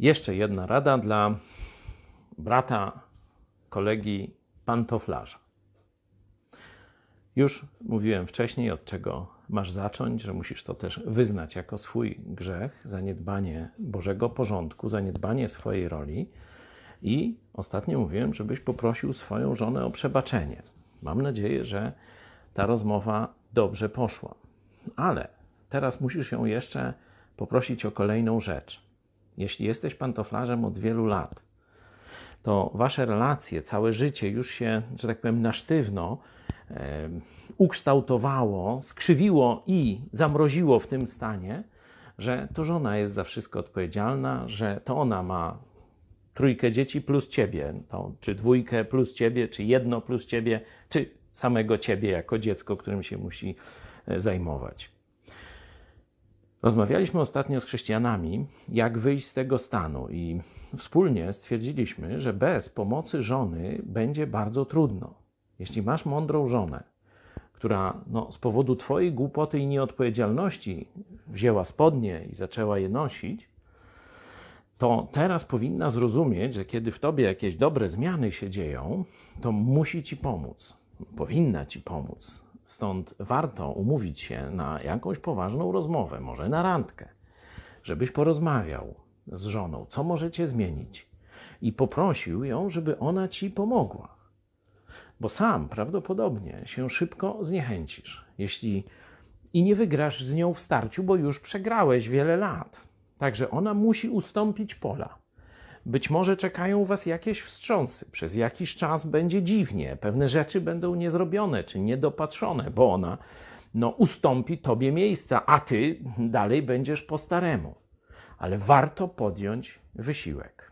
Jeszcze jedna rada dla brata, kolegi pantoflarza. Już mówiłem wcześniej, od czego masz zacząć, że musisz to też wyznać jako swój grzech, zaniedbanie Bożego porządku, zaniedbanie swojej roli. I ostatnio mówiłem, żebyś poprosił swoją żonę o przebaczenie. Mam nadzieję, że ta rozmowa dobrze poszła. Ale teraz musisz ją jeszcze poprosić o kolejną rzecz. Jeśli jesteś pantoflarzem od wielu lat, to wasze relacje, całe życie już się, że tak powiem, na sztywno e, ukształtowało, skrzywiło i zamroziło w tym stanie, że to żona jest za wszystko odpowiedzialna, że to ona ma trójkę dzieci plus ciebie, to, czy dwójkę plus ciebie, czy jedno plus ciebie, czy samego ciebie jako dziecko, którym się musi e, zajmować. Rozmawialiśmy ostatnio z chrześcijanami, jak wyjść z tego stanu, i wspólnie stwierdziliśmy, że bez pomocy żony będzie bardzo trudno. Jeśli masz mądrą żonę, która no, z powodu Twojej głupoty i nieodpowiedzialności wzięła spodnie i zaczęła je nosić, to teraz powinna zrozumieć, że kiedy w Tobie jakieś dobre zmiany się dzieją, to musi Ci pomóc. Powinna Ci pomóc. Stąd warto umówić się na jakąś poważną rozmowę, może na randkę, żebyś porozmawiał z żoną, co możecie zmienić, i poprosił ją, żeby ona ci pomogła. Bo sam prawdopodobnie się szybko zniechęcisz, jeśli i nie wygrasz z nią w starciu, bo już przegrałeś wiele lat. Także ona musi ustąpić pola. Być może czekają Was jakieś wstrząsy, przez jakiś czas będzie dziwnie, pewne rzeczy będą niezrobione czy niedopatrzone, bo ona no, ustąpi Tobie miejsca, a Ty dalej będziesz po staremu. Ale warto podjąć wysiłek.